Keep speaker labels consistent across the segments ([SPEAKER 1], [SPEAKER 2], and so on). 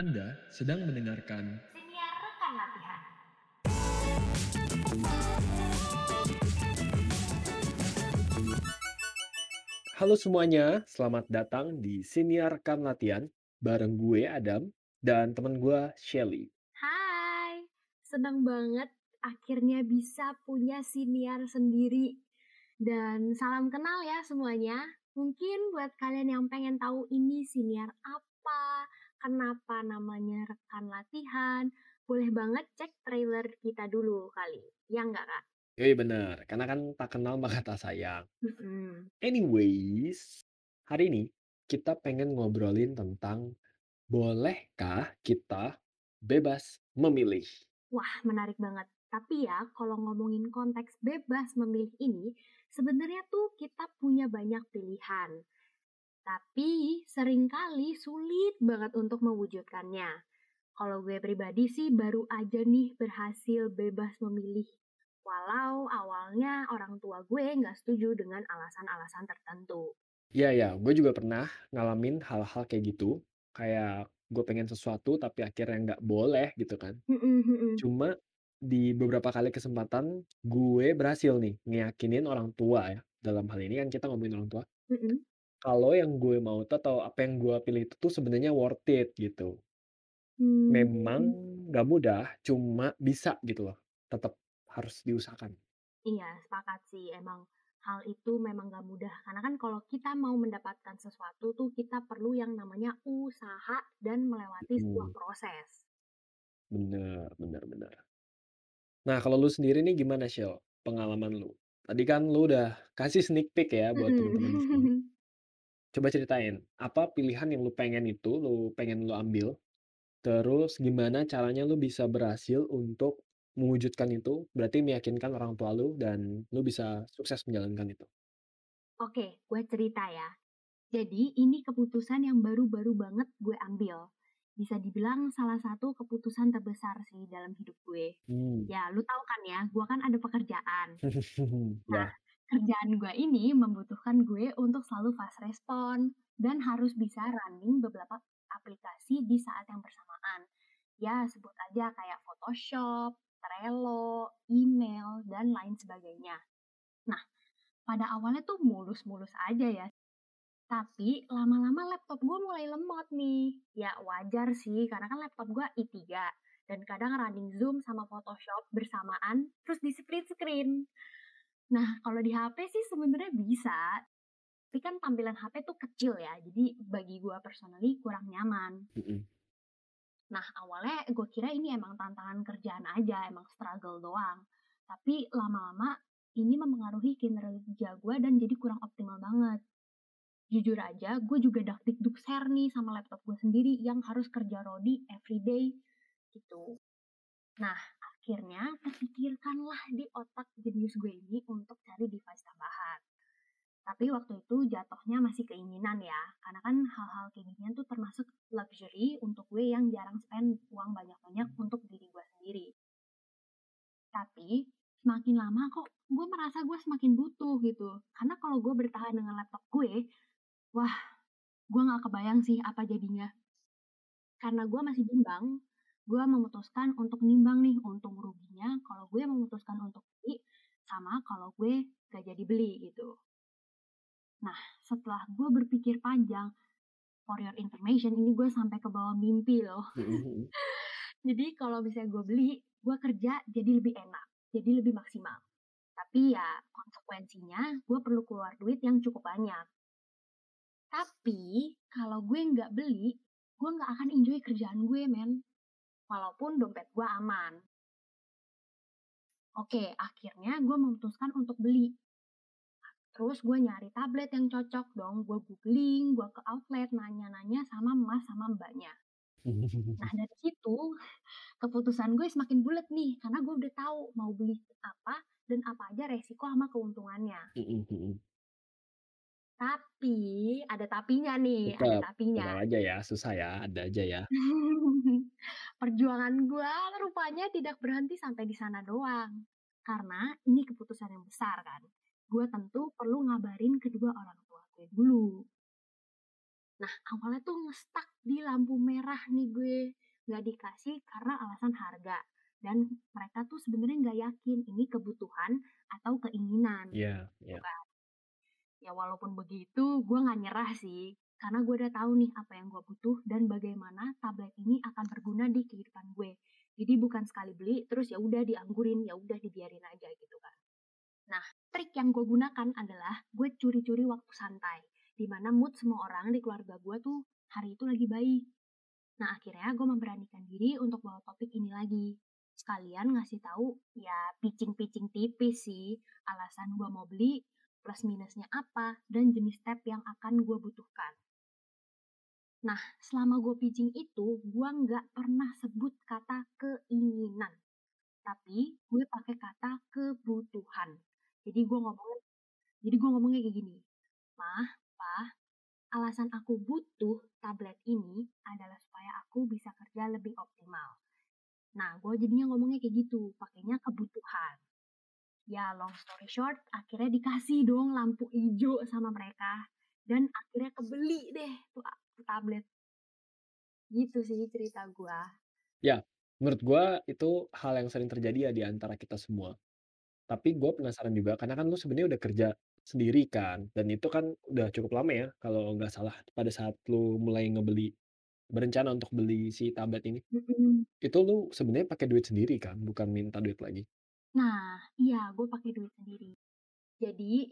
[SPEAKER 1] Anda sedang mendengarkan
[SPEAKER 2] Siniar rekan latihan.
[SPEAKER 1] Halo semuanya, selamat datang di Siniarkan Latihan bareng gue Adam dan teman gue Shelly.
[SPEAKER 2] Hai, senang banget akhirnya bisa punya siniar sendiri. Dan salam kenal ya semuanya. Mungkin buat kalian yang pengen tahu ini siniar apa, kenapa namanya rekan latihan, boleh banget cek trailer kita dulu kali. Ya enggak kak?
[SPEAKER 1] Yoi bener, karena kan tak kenal maka tak sayang.
[SPEAKER 2] Mm-mm.
[SPEAKER 1] Anyways, hari ini kita pengen ngobrolin tentang bolehkah kita bebas memilih?
[SPEAKER 2] Wah, menarik banget. Tapi ya, kalau ngomongin konteks bebas memilih ini, sebenarnya tuh kita punya banyak pilihan. Tapi sering kali sulit banget untuk mewujudkannya. Kalau gue pribadi sih baru aja nih berhasil bebas memilih. Walau awalnya orang tua gue nggak setuju dengan alasan-alasan tertentu.
[SPEAKER 1] Ya ya, gue juga pernah ngalamin hal-hal kayak gitu. Kayak gue pengen sesuatu tapi akhirnya nggak boleh gitu kan. Cuma di beberapa kali kesempatan gue berhasil nih ngeyakinin orang tua ya. Dalam hal ini kan kita ngomongin orang tua. Kalau yang gue mau tuh atau apa yang gue pilih itu tuh sebenarnya worth it gitu.
[SPEAKER 2] Hmm,
[SPEAKER 1] Memang nggak mudah, cuma bisa gitu loh. Tetap harus diusahakan.
[SPEAKER 2] Iya, sepakat sih. Emang hal itu memang gak mudah. Karena kan kalau kita mau mendapatkan sesuatu tuh kita perlu yang namanya usaha dan melewati sebuah
[SPEAKER 1] Mm.
[SPEAKER 2] proses.
[SPEAKER 1] Bener, bener, bener. Nah, kalau lu sendiri nih gimana, Shell? Pengalaman lu? Tadi kan lu udah kasih sneak peek ya buat teman-teman di sini. Coba ceritain, apa pilihan yang lu pengen itu, lu pengen lu ambil, terus gimana caranya lu bisa berhasil untuk mewujudkan itu, berarti meyakinkan orang tua lu dan lu bisa sukses menjalankan itu.
[SPEAKER 2] Oke, gue cerita ya. Jadi ini keputusan yang baru-baru banget gue ambil. Bisa dibilang salah satu keputusan terbesar sih dalam hidup gue.
[SPEAKER 1] Hmm.
[SPEAKER 2] Ya, lu tahu kan ya, gue kan ada pekerjaan.
[SPEAKER 1] Ya,
[SPEAKER 2] Kerjaan gue ini membutuhkan gue untuk selalu fast respon dan harus bisa running beberapa aplikasi di saat yang bersamaan. Ya, sebut aja kayak Photoshop, Trello, email, dan lain sebagainya. Nah, pada awalnya tuh mulus-mulus aja ya. Tapi lama-lama laptop gue mulai lemot nih. Ya wajar sih, karena kan laptop gue i3. Dan kadang running Zoom sama Photoshop bersamaan, terus di split screen. Nah, kalau di HP sih sebenarnya bisa. Tapi kan tampilan HP tuh kecil ya, jadi bagi gue personally kurang nyaman. Nah, awalnya gue kira ini emang tantangan kerjaan aja, emang struggle doang. Tapi lama-lama ini mempengaruhi kinerja gue dan jadi kurang optimal banget. Jujur aja, gue juga dak dikduk share nih sama laptop gue sendiri yang harus kerja rodi everyday gitu. Nah, akhirnya terpikirkanlah di otak jenius gue ini untuk cari device tambahan. Tapi waktu itu jatuhnya masih keinginan ya, karena kan hal-hal kayak ginian tuh termasuk luxury untuk gue yang jarang spend uang banyak-banyak untuk diri gue sendiri. Tapi semakin lama kok gue merasa gue semakin butuh gitu. Karena kalau gue bertahan dengan laptop gue, wah gue gak kebayang sih apa jadinya. Karena gue masih bimbang, gue memutuskan untuk nimbang nih untung ruginya kalau gue memutuskan untuk beli sama kalau gue gak jadi beli gitu. Nah, setelah gue berpikir panjang, for your information, ini gue sampai ke bawah mimpi loh.
[SPEAKER 1] Mm-mm.
[SPEAKER 2] Jadi kalau misalnya gue beli, gue kerja jadi lebih enak, jadi lebih maksimal. Tapi ya konsekuensinya gue perlu keluar duit yang cukup banyak. Tapi kalau gue nggak beli, gue nggak akan enjoy kerjaan gue, men. Walaupun dompet gue aman. Oke, akhirnya gue memutuskan untuk beli. Terus gue nyari tablet yang cocok dong. Gue googling, gue ke outlet, nanya-nanya sama mas sama mbaknya. Nah dari situ keputusan gue semakin bulat nih karena gue udah tahu mau beli apa dan apa aja resiko sama keuntungannya. Tapi ada tapinya nih, ada
[SPEAKER 1] Tetap,
[SPEAKER 2] tapinya.
[SPEAKER 1] tenang aja ya, susah ya, ada aja ya.
[SPEAKER 2] Perjuangan gue rupanya tidak berhenti sampai di sana doang. Karena ini keputusan yang besar kan. Gue tentu perlu ngabarin kedua orang tua gue dulu. Nah, awalnya tuh nge-stuck di lampu merah nih gue, nggak dikasih karena alasan harga. Dan mereka tuh sebenarnya nggak yakin ini kebutuhan atau keinginan,
[SPEAKER 1] Iya
[SPEAKER 2] gitu
[SPEAKER 1] iya.
[SPEAKER 2] kan. Ya walaupun begitu, gue nggak nyerah sih, karena gue udah tahu nih apa yang gue butuh dan bagaimana tablet ini akan berguna di kehidupan gue. Jadi bukan sekali beli, terus ya udah dianggurin, ya udah dibiarin aja gitu kan. Nah, trik yang gue gunakan adalah gue curi-curi waktu santai, di mana mood semua orang di keluarga gue tuh hari itu lagi baik. Nah, akhirnya gue memberanikan diri untuk bawa topik ini lagi. Sekalian ngasih tahu ya pitching-pitching tipis sih, alasan gue mau beli, plus minusnya apa, dan jenis tab yang akan gue butuhkan. Nah, selama gue pitching itu, gue nggak pernah sebut kata keinginan, tapi gue pakai kata kebutuhan. Jadi gue ngomongnya, jadi gue ngomongnya kayak gini, Mah, Pa, alasan aku butuh tablet ini adalah supaya aku bisa kerja lebih optimal. Nah, gue jadinya ngomongnya kayak gitu, pakainya kebutuhan. Ya, long story short, akhirnya dikasih dong lampu hijau sama mereka. Dan akhirnya kebeli deh tuh, tuh tablet. Gitu sih cerita gue.
[SPEAKER 1] Ya, menurut gua itu hal yang sering terjadi ya di antara kita semua. Tapi gue penasaran juga karena kan lu sebenarnya udah kerja sendiri kan, dan itu kan udah cukup lama ya kalau nggak salah pada saat lu mulai ngebeli berencana untuk beli si tablet ini.
[SPEAKER 2] Mm-mm.
[SPEAKER 1] Itu lu sebenarnya pakai duit sendiri kan, bukan minta duit lagi?
[SPEAKER 2] Nah, iya, gue pakai duit sendiri. Jadi,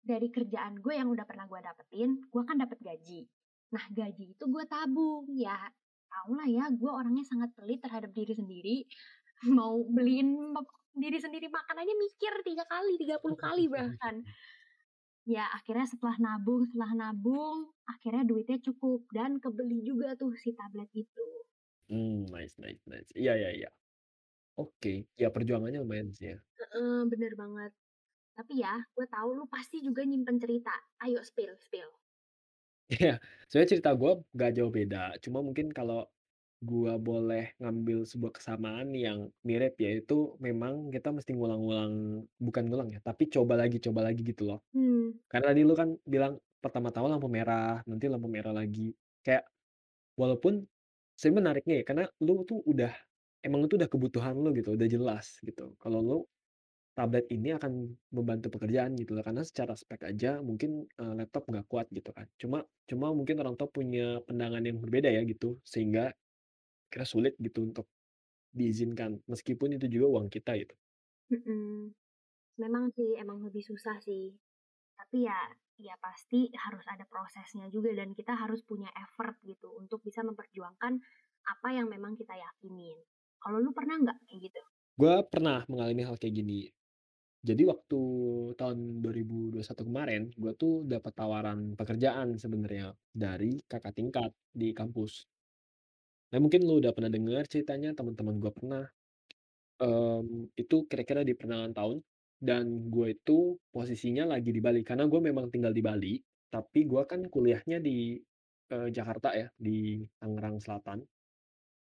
[SPEAKER 2] dari kerjaan gue yang udah pernah gue dapetin, gue kan dapet gaji. Nah, gaji itu gue tabung. Ya, tau lah ya, gue orangnya sangat pelit terhadap diri sendiri. Mau beliin diri sendiri makan aja mikir tiga kali, 30 kali bahkan. Ya, akhirnya setelah nabung, setelah nabung, akhirnya duitnya cukup. Dan kebeli juga tuh si tablet itu.
[SPEAKER 1] Mmm, nice nice nice. Iya iya iya. Oke, ya perjuangannya lumayan sih ya.
[SPEAKER 2] Heeh, bener banget. Tapi ya, gue tahu lu pasti juga nyimpen cerita. Ayo spill, spill.
[SPEAKER 1] Iya, sebenarnya cerita gue nggak jauh beda, cuma mungkin kalau gua boleh ngambil sebuah kesamaan yang mirip, yaitu memang kita mesti ngulang-ngulang bukan ngulang ya, tapi coba lagi coba lagi gitu loh.
[SPEAKER 2] Hmm,
[SPEAKER 1] Karena tadi lu kan bilang pertama-tama lampu merah, nanti lampu merah lagi. Kayak walaupun sebenarnya menariknya ya, karena lu tuh udah emang itu udah kebutuhan lu gitu, udah jelas gitu. Kalau lu tablet ini akan membantu pekerjaan gitu loh, karena secara spek aja mungkin, eee, laptop nggak kuat gitu kan. Cuma cuma mungkin orang tua punya pandangan yang berbeda ya gitu, sehingga kira sulit gitu untuk diizinkan, meskipun itu juga uang kita gitu.
[SPEAKER 2] Memang sih, emang lebih susah sih. Tapi ya, ya pasti harus ada prosesnya juga dan kita harus punya effort gitu untuk bisa memperjuangkan apa yang memang kita yakinin. Kalau lu pernah nggak kayak gitu?
[SPEAKER 1] Gua pernah mengalami hal kayak gini. Jadi waktu tahun 2021 kemarin, gua tuh dapat tawaran pekerjaan sebenarnya dari kakak tingkat di kampus. Nah mungkin lu udah pernah dengar ceritanya, teman-teman gua pernah. Mmm, itu kira-kira di pertengahan tahun, dan gue itu posisinya lagi di Bali, karena gue memang tinggal di Bali, tapi gue kan kuliahnya di, eee, Jakarta ya, di Tangerang Selatan,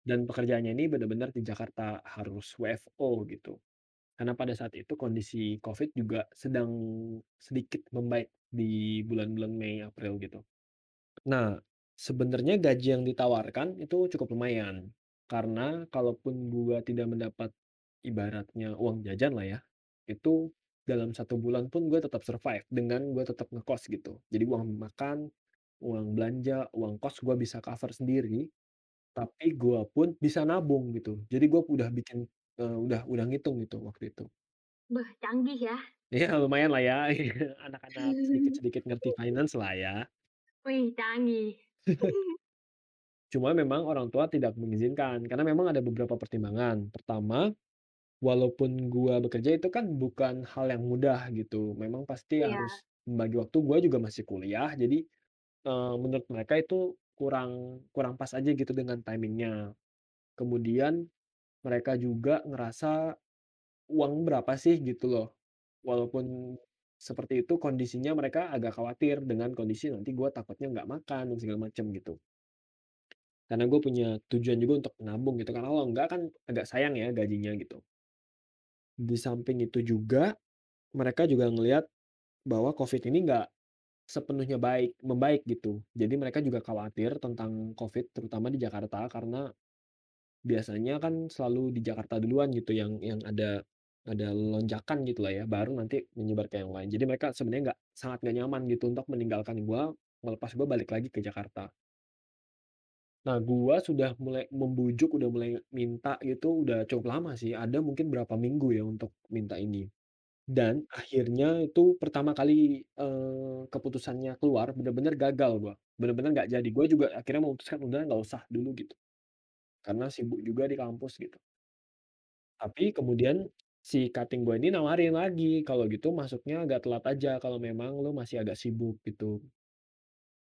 [SPEAKER 1] dan pekerjaannya ini benar-benar di Jakarta, harus WFO gitu. Karena pada saat itu kondisi Covid juga sedang sedikit membaik di bulan-bulan Mei, April gitu. Nah, sebenarnya gaji yang ditawarkan itu cukup lumayan, karena kalaupun gua tidak mendapat ibaratnya uang jajan lah ya, itu dalam satu bulan pun gue tetap survive dengan gue tetap ngekos gitu. Jadi uang makan, uang belanja, uang kos gue bisa cover sendiri, tapi gue pun bisa nabung gitu. Jadi gue udah bikin, eee, udah udah ngitung gitu waktu itu.
[SPEAKER 2] Beh, canggih ya.
[SPEAKER 1] Iya lumayan lah ya, anak-anak sedikit-sedikit ngerti finance lah ya.
[SPEAKER 2] Wih, canggih.
[SPEAKER 1] Cuma memang orang tua tidak mengizinkan, karena memang ada beberapa pertimbangan. Pertama, walaupun gua bekerja itu kan bukan hal yang mudah gitu, memang pasti
[SPEAKER 2] Iya,
[SPEAKER 1] harus membagi waktu, gua juga masih kuliah, jadi, eee, menurut mereka itu kurang kurang pas aja gitu dengan timing-nya. Kemudian mereka juga ngerasa, uang berapa sih gitu loh, walaupun seperti itu kondisinya mereka agak khawatir dengan kondisi nanti gua takutnya nggak makan dan segala macam gitu. Karena gue punya tujuan juga untuk nabung gitu, karena kalau enggak kan agak sayang ya gajinya gitu. Di samping itu juga, mereka juga ngelihat bahwa Covid ini nggak sepenuhnya baik membaik gitu. Jadi mereka juga khawatir tentang Covid terutama di Jakarta karena biasanya kan selalu di Jakarta duluan gitu yang yang ada ada lonjakan gitulah ya, baru nanti menyebar ke yang lain. Jadi mereka sebenarnya nggak sangat nggak nyaman gitu untuk meninggalkan gua, melepas gua balik lagi ke Jakarta. Nah, gua sudah mulai membujuk, udah mulai minta gitu, udah cukup lama sih, ada mungkin berapa minggu ya untuk minta ini. Dan akhirnya itu pertama kali, eee, keputusannya keluar bener-bener gagal gua, bener-bener nggak jadi. Gua juga akhirnya memutuskan udah nggak usah dulu gitu, karena sibuk juga di kampus gitu. Tapi kemudian si cutting boy ini nawarin lagi, "Kalau gitu masuknya agak telat aja kalau memang lu masih agak sibuk," gitu.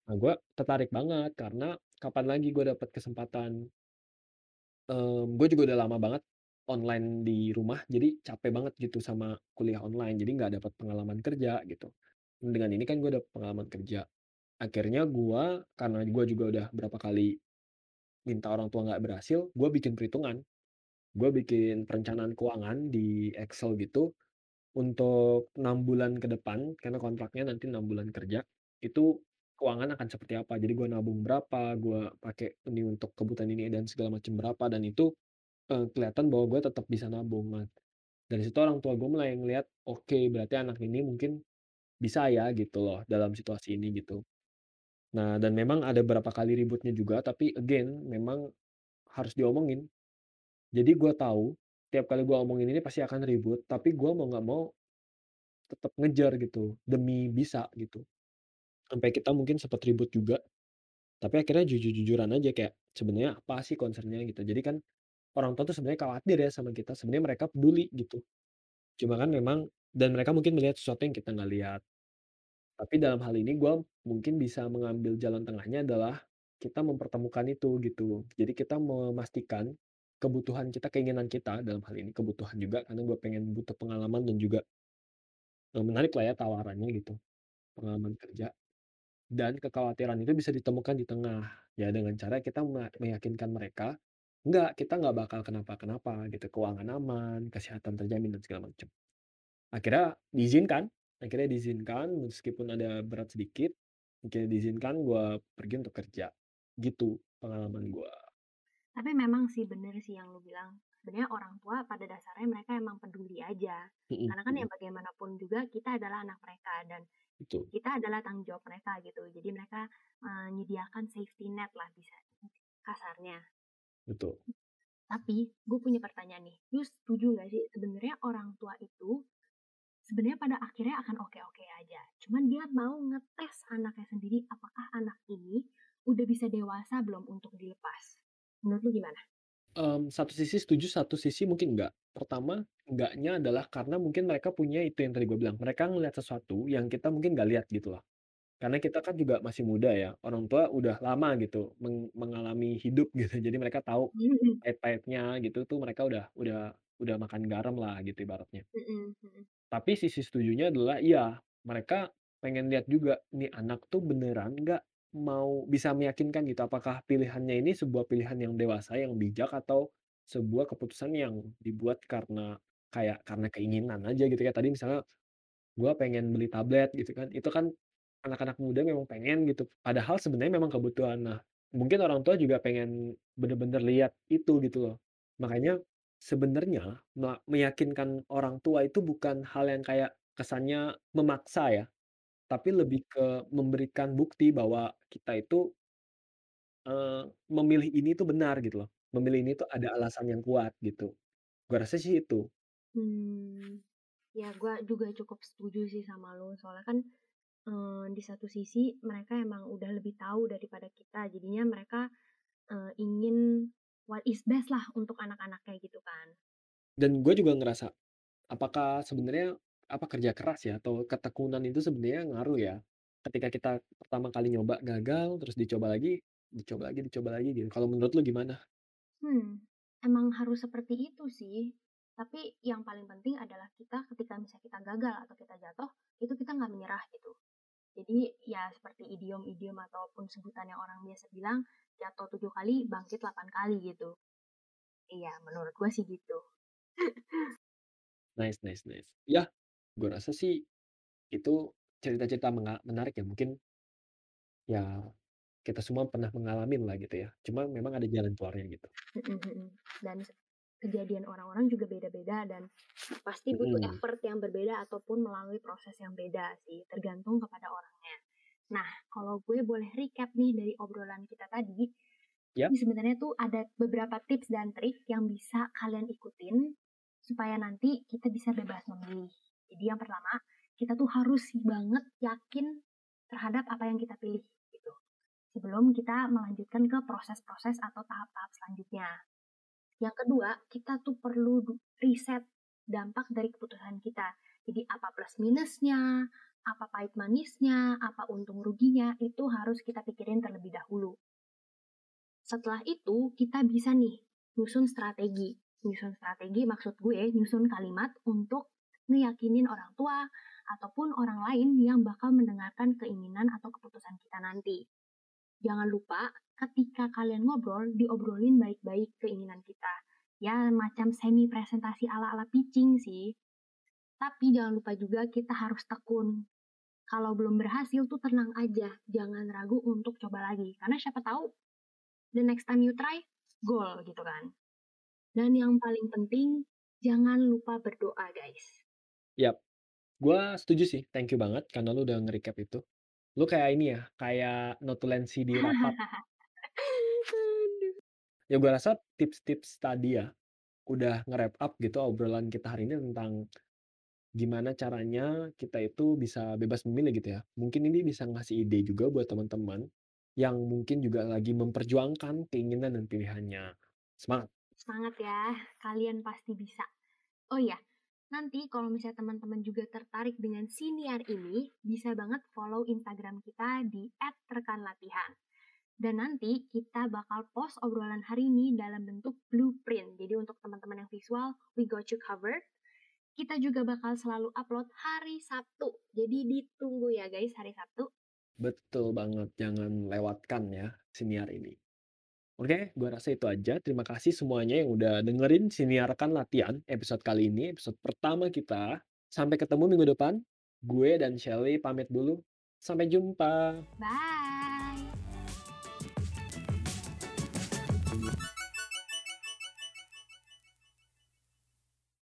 [SPEAKER 1] Nah, gua tertarik banget karena kapan lagi gua dapat kesempatan Mmm, gue juga udah lama banget online di rumah, jadi capek banget gitu sama kuliah online, jadi nggak dapat pengalaman kerja gitu. Dengan ini kan gue dapet pengalaman kerja. Akhirnya gua, karena gua juga udah berapa kali minta orang tua nggak berhasil, gue bikin perhitungan. Gue bikin perencanaan keuangan di Excel gitu, untuk 6 bulan ke depan, karena kontraknya nanti 6 bulan kerja, itu keuangan akan seperti apa. Jadi gue nabung berapa, gue pakai ini untuk kebutuhan ini dan segala macam berapa, dan itu Eee, kelihatan bahwa gue tetap bisa nabung. Nah, dari situ orang tua gue mulai ngelihat, oke berarti anak ini mungkin bisa ya gitu loh dalam situasi ini gitu. Nah, dan memang ada beberapa kali ributnya juga, tapi again memang harus diomongin. Jadi gue tahu tiap kali gue omongin ini pasti akan ribut, tapi gue mau nggak mau tetap ngejar gitu demi bisa gitu. Sampai kita mungkin sempet ribut juga, tapi akhirnya jujur-jujuran aja kayak, sebenarnya apa sih concern-nya gitu. Jadi kan orang tua tuh sebenarnya khawatir ya sama kita, sebenarnya mereka peduli gitu. Cuma kan memang dan mereka mungkin melihat sesuatu yang kita nggak lihat. Tapi dalam hal ini gue mungkin bisa mengambil jalan tengahnya adalah kita mempertemukan itu gitu. Jadi kita memastikan kebutuhan kita, keinginan kita dalam hal ini kebutuhan juga karena gue pengen butuh pengalaman dan juga, eee, menarik lah ya tawarannya gitu, pengalaman kerja dan kekhawatiran itu bisa ditemukan di tengah. Ya dengan cara kita me meyakinkan mereka, "Enggak, kita nggak bakal kenapa-kenapa gitu, keuangan aman, kesehatan terjamin dan segala macam." Akhirnya diizinkan akhirnya diizinkan meskipun ada berat sedikit, akhirnya diizinkan gua pergi untuk kerja, gitu pengalaman gua.
[SPEAKER 2] Tapi memang sih bener sih yang lu bilang, sebenarnya orang tua pada dasarnya mereka emang peduli aja. Karena kan ya bagaimanapun juga kita adalah anak mereka dan
[SPEAKER 1] betul
[SPEAKER 2] kita adalah tanggung jawab mereka gitu. Jadi mereka menyediakan safety net lah bisa kasarnya.
[SPEAKER 1] Betul.
[SPEAKER 2] Tapi gue punya pertanyaan nih, lu setuju nggak sih sebenarnya orang tua itu sebenarnya pada akhirnya akan oke-oke aja. Cuman dia mau ngetes anaknya sendiri apakah anak ini udah bisa dewasa belum untuk dilepas. Menurut lu gimana?
[SPEAKER 1] Mmm, satu sisi setuju, satu sisi mungkin enggak. Pertama, enggaknya adalah karena mungkin mereka punya itu yang tadi gua bilang, mereka ngelihat sesuatu yang kita mungkin nggak lihat gitu loh. Karena kita kan juga masih muda ya, orang tua udah lama gitu meng mengalami hidup gitu, jadi mereka tahu
[SPEAKER 2] Mhm,
[SPEAKER 1] pahit-pahitnya gitu tuh mereka udah udah udah makan garam lah gitu ibaratnya.
[SPEAKER 2] mhm, mhm.
[SPEAKER 1] Tapi sisi setujunya adalah iya, mereka pengen lihat juga, nih anak tuh beneran nggak mau bisa meyakinkan gitu, apakah pilihannya ini sebuah pilihan yang dewasa, yang bijak, atau sebuah keputusan yang dibuat karena kayak karena keinginan aja gitu, kayak tadi misalnya gua pengen beli tablet gitu kan, itu kan anak-anak muda memang pengen gitu, padahal sebenarnya memang kebutuhan. Nah, mungkin orang tua juga pengen bener-bener lihat itu gitu loh. Makanya sebenarnya me meyakinkan orang tua itu bukan hal yang kayak kesannya memaksa ya, tapi lebih ke memberikan bukti bahwa kita itu, eee, memilih ini tuh benar gitu loh, memilih ini tuh ada alasan yang kuat gitu. Gua rasa sih itu.
[SPEAKER 2] Mmm, ya gue juga cukup setuju sih sama lu, soalnya kan, eee, di satu sisi mereka emang udah lebih tahu daripada kita, jadinya mereka, eee, ingin what is best lah untuk anak-anaknya gitu kan.
[SPEAKER 1] Dan gue juga ngerasa Apakah sebenarnya, apa kerja keras ya atau ketekunan itu sebenarnya ngaruh ya? Ketika kita pertama kali nyoba gagal, terus dicoba lagi, dicoba lagi dicoba lagi gitu. Kalau menurut lu gimana?
[SPEAKER 2] Hmm, emang harus seperti itu sih. Tapi yang paling penting adalah kita ketika misalnya kita gagal atau kita jatuh, itu kita nggak menyerah gitu. Jadi ya seperti idiom-idiom ataupun sebutan yang orang biasa bilang, jatuh 7 kali, bangkit 8 kali gitu. Iya, menurut gue sih gitu.
[SPEAKER 1] Nice nice nice. Ya, gue rasa sih itu cerita-cerita menarik yang mungkin ya kita semua pernah mengalamin lah gitu ya, cuma memang ada jalan keluarnya gitu.
[SPEAKER 2] Dan kejadian orang-orang juga beda-beda dan pasti butuh
[SPEAKER 1] Mhm.
[SPEAKER 2] effort yang berbeda ataupun melalui proses yang beda sih, tergantung kepada orangnya. Nah, kalau gue boleh recap nih dari obrolan kita tadi, ini sebenarnya tuh ada beberapa tips dan trik yang bisa kalian ikutin supaya nanti kita bisa bebas memilih. Jadi yang pertama, kita tuh harus banget yakin terhadap apa yang kita pilih gitu. Sebelum kita melanjutkan ke proses-proses atau tahap-tahap selanjutnya. Yang kedua, kita tuh perlu riset dampak dari keputusan kita. Jadi apa plus minusnya, apa pahit manisnya, apa untung ruginya, itu harus kita pikirin terlebih dahulu. Setelah itu, kita bisa nih nyusun strategi. Nyusun strategi maksud gue nyusun kalimat untuk ngeyakinin orang tua ataupun orang lain yang bakal mendengarkan keinginan atau keputusan kita nanti. Jangan lupa ketika kalian ngobrol, diobrolin baik-baik keinginan kita. Ya, macam semi presentasi ala-ala pitching sih. Tapi jangan lupa juga kita harus tekun. Kalau belum berhasil tuh tenang aja, jangan ragu untuk coba lagi. Karena siapa tahu the next time you try, goal gitu kan. Dan yang paling penting, jangan lupa berdoa guys.
[SPEAKER 1] Yap, gua setuju sih, thank you banget karena lu udah nge-recap itu. Lu kayak ini ya, kayak notulensi di rapat. Ya gua rasa tips-tips tadi ya, udah nge-wrap up gitu obrolan kita hari ini tentang gimana caranya kita itu bisa bebas memilih gitu ya. Mungkin ini bisa ngasih ide juga buat teman-teman yang mungkin juga lagi memperjuangkan keinginan dan pilihannya. Semangat!
[SPEAKER 2] Semangat ya, kalian pasti bisa. Oh iya, nanti kalau misalnya teman-teman juga tertarik dengan siniar ini, bisa banget follow Instagram kita di @rekanlatihan. Dan nanti kita bakal post obrolan hari ini dalam bentuk blueprint. Jadi untuk teman-teman yang visual, we got you covered. Kita juga bakal selalu upload hari Sabtu. Jadi ditunggu ya guys hari Sabtu.
[SPEAKER 1] Betul banget, jangan lewatkan ya siniar ini. Oke, gua rasa itu aja. Terima kasih semuanya yang udah dengerin Siniarkan Latihan episode kali ini, episode pertama kita. Sampai ketemu minggu depan. Gue dan Shelly pamit dulu. Sampai jumpa.
[SPEAKER 2] Bye!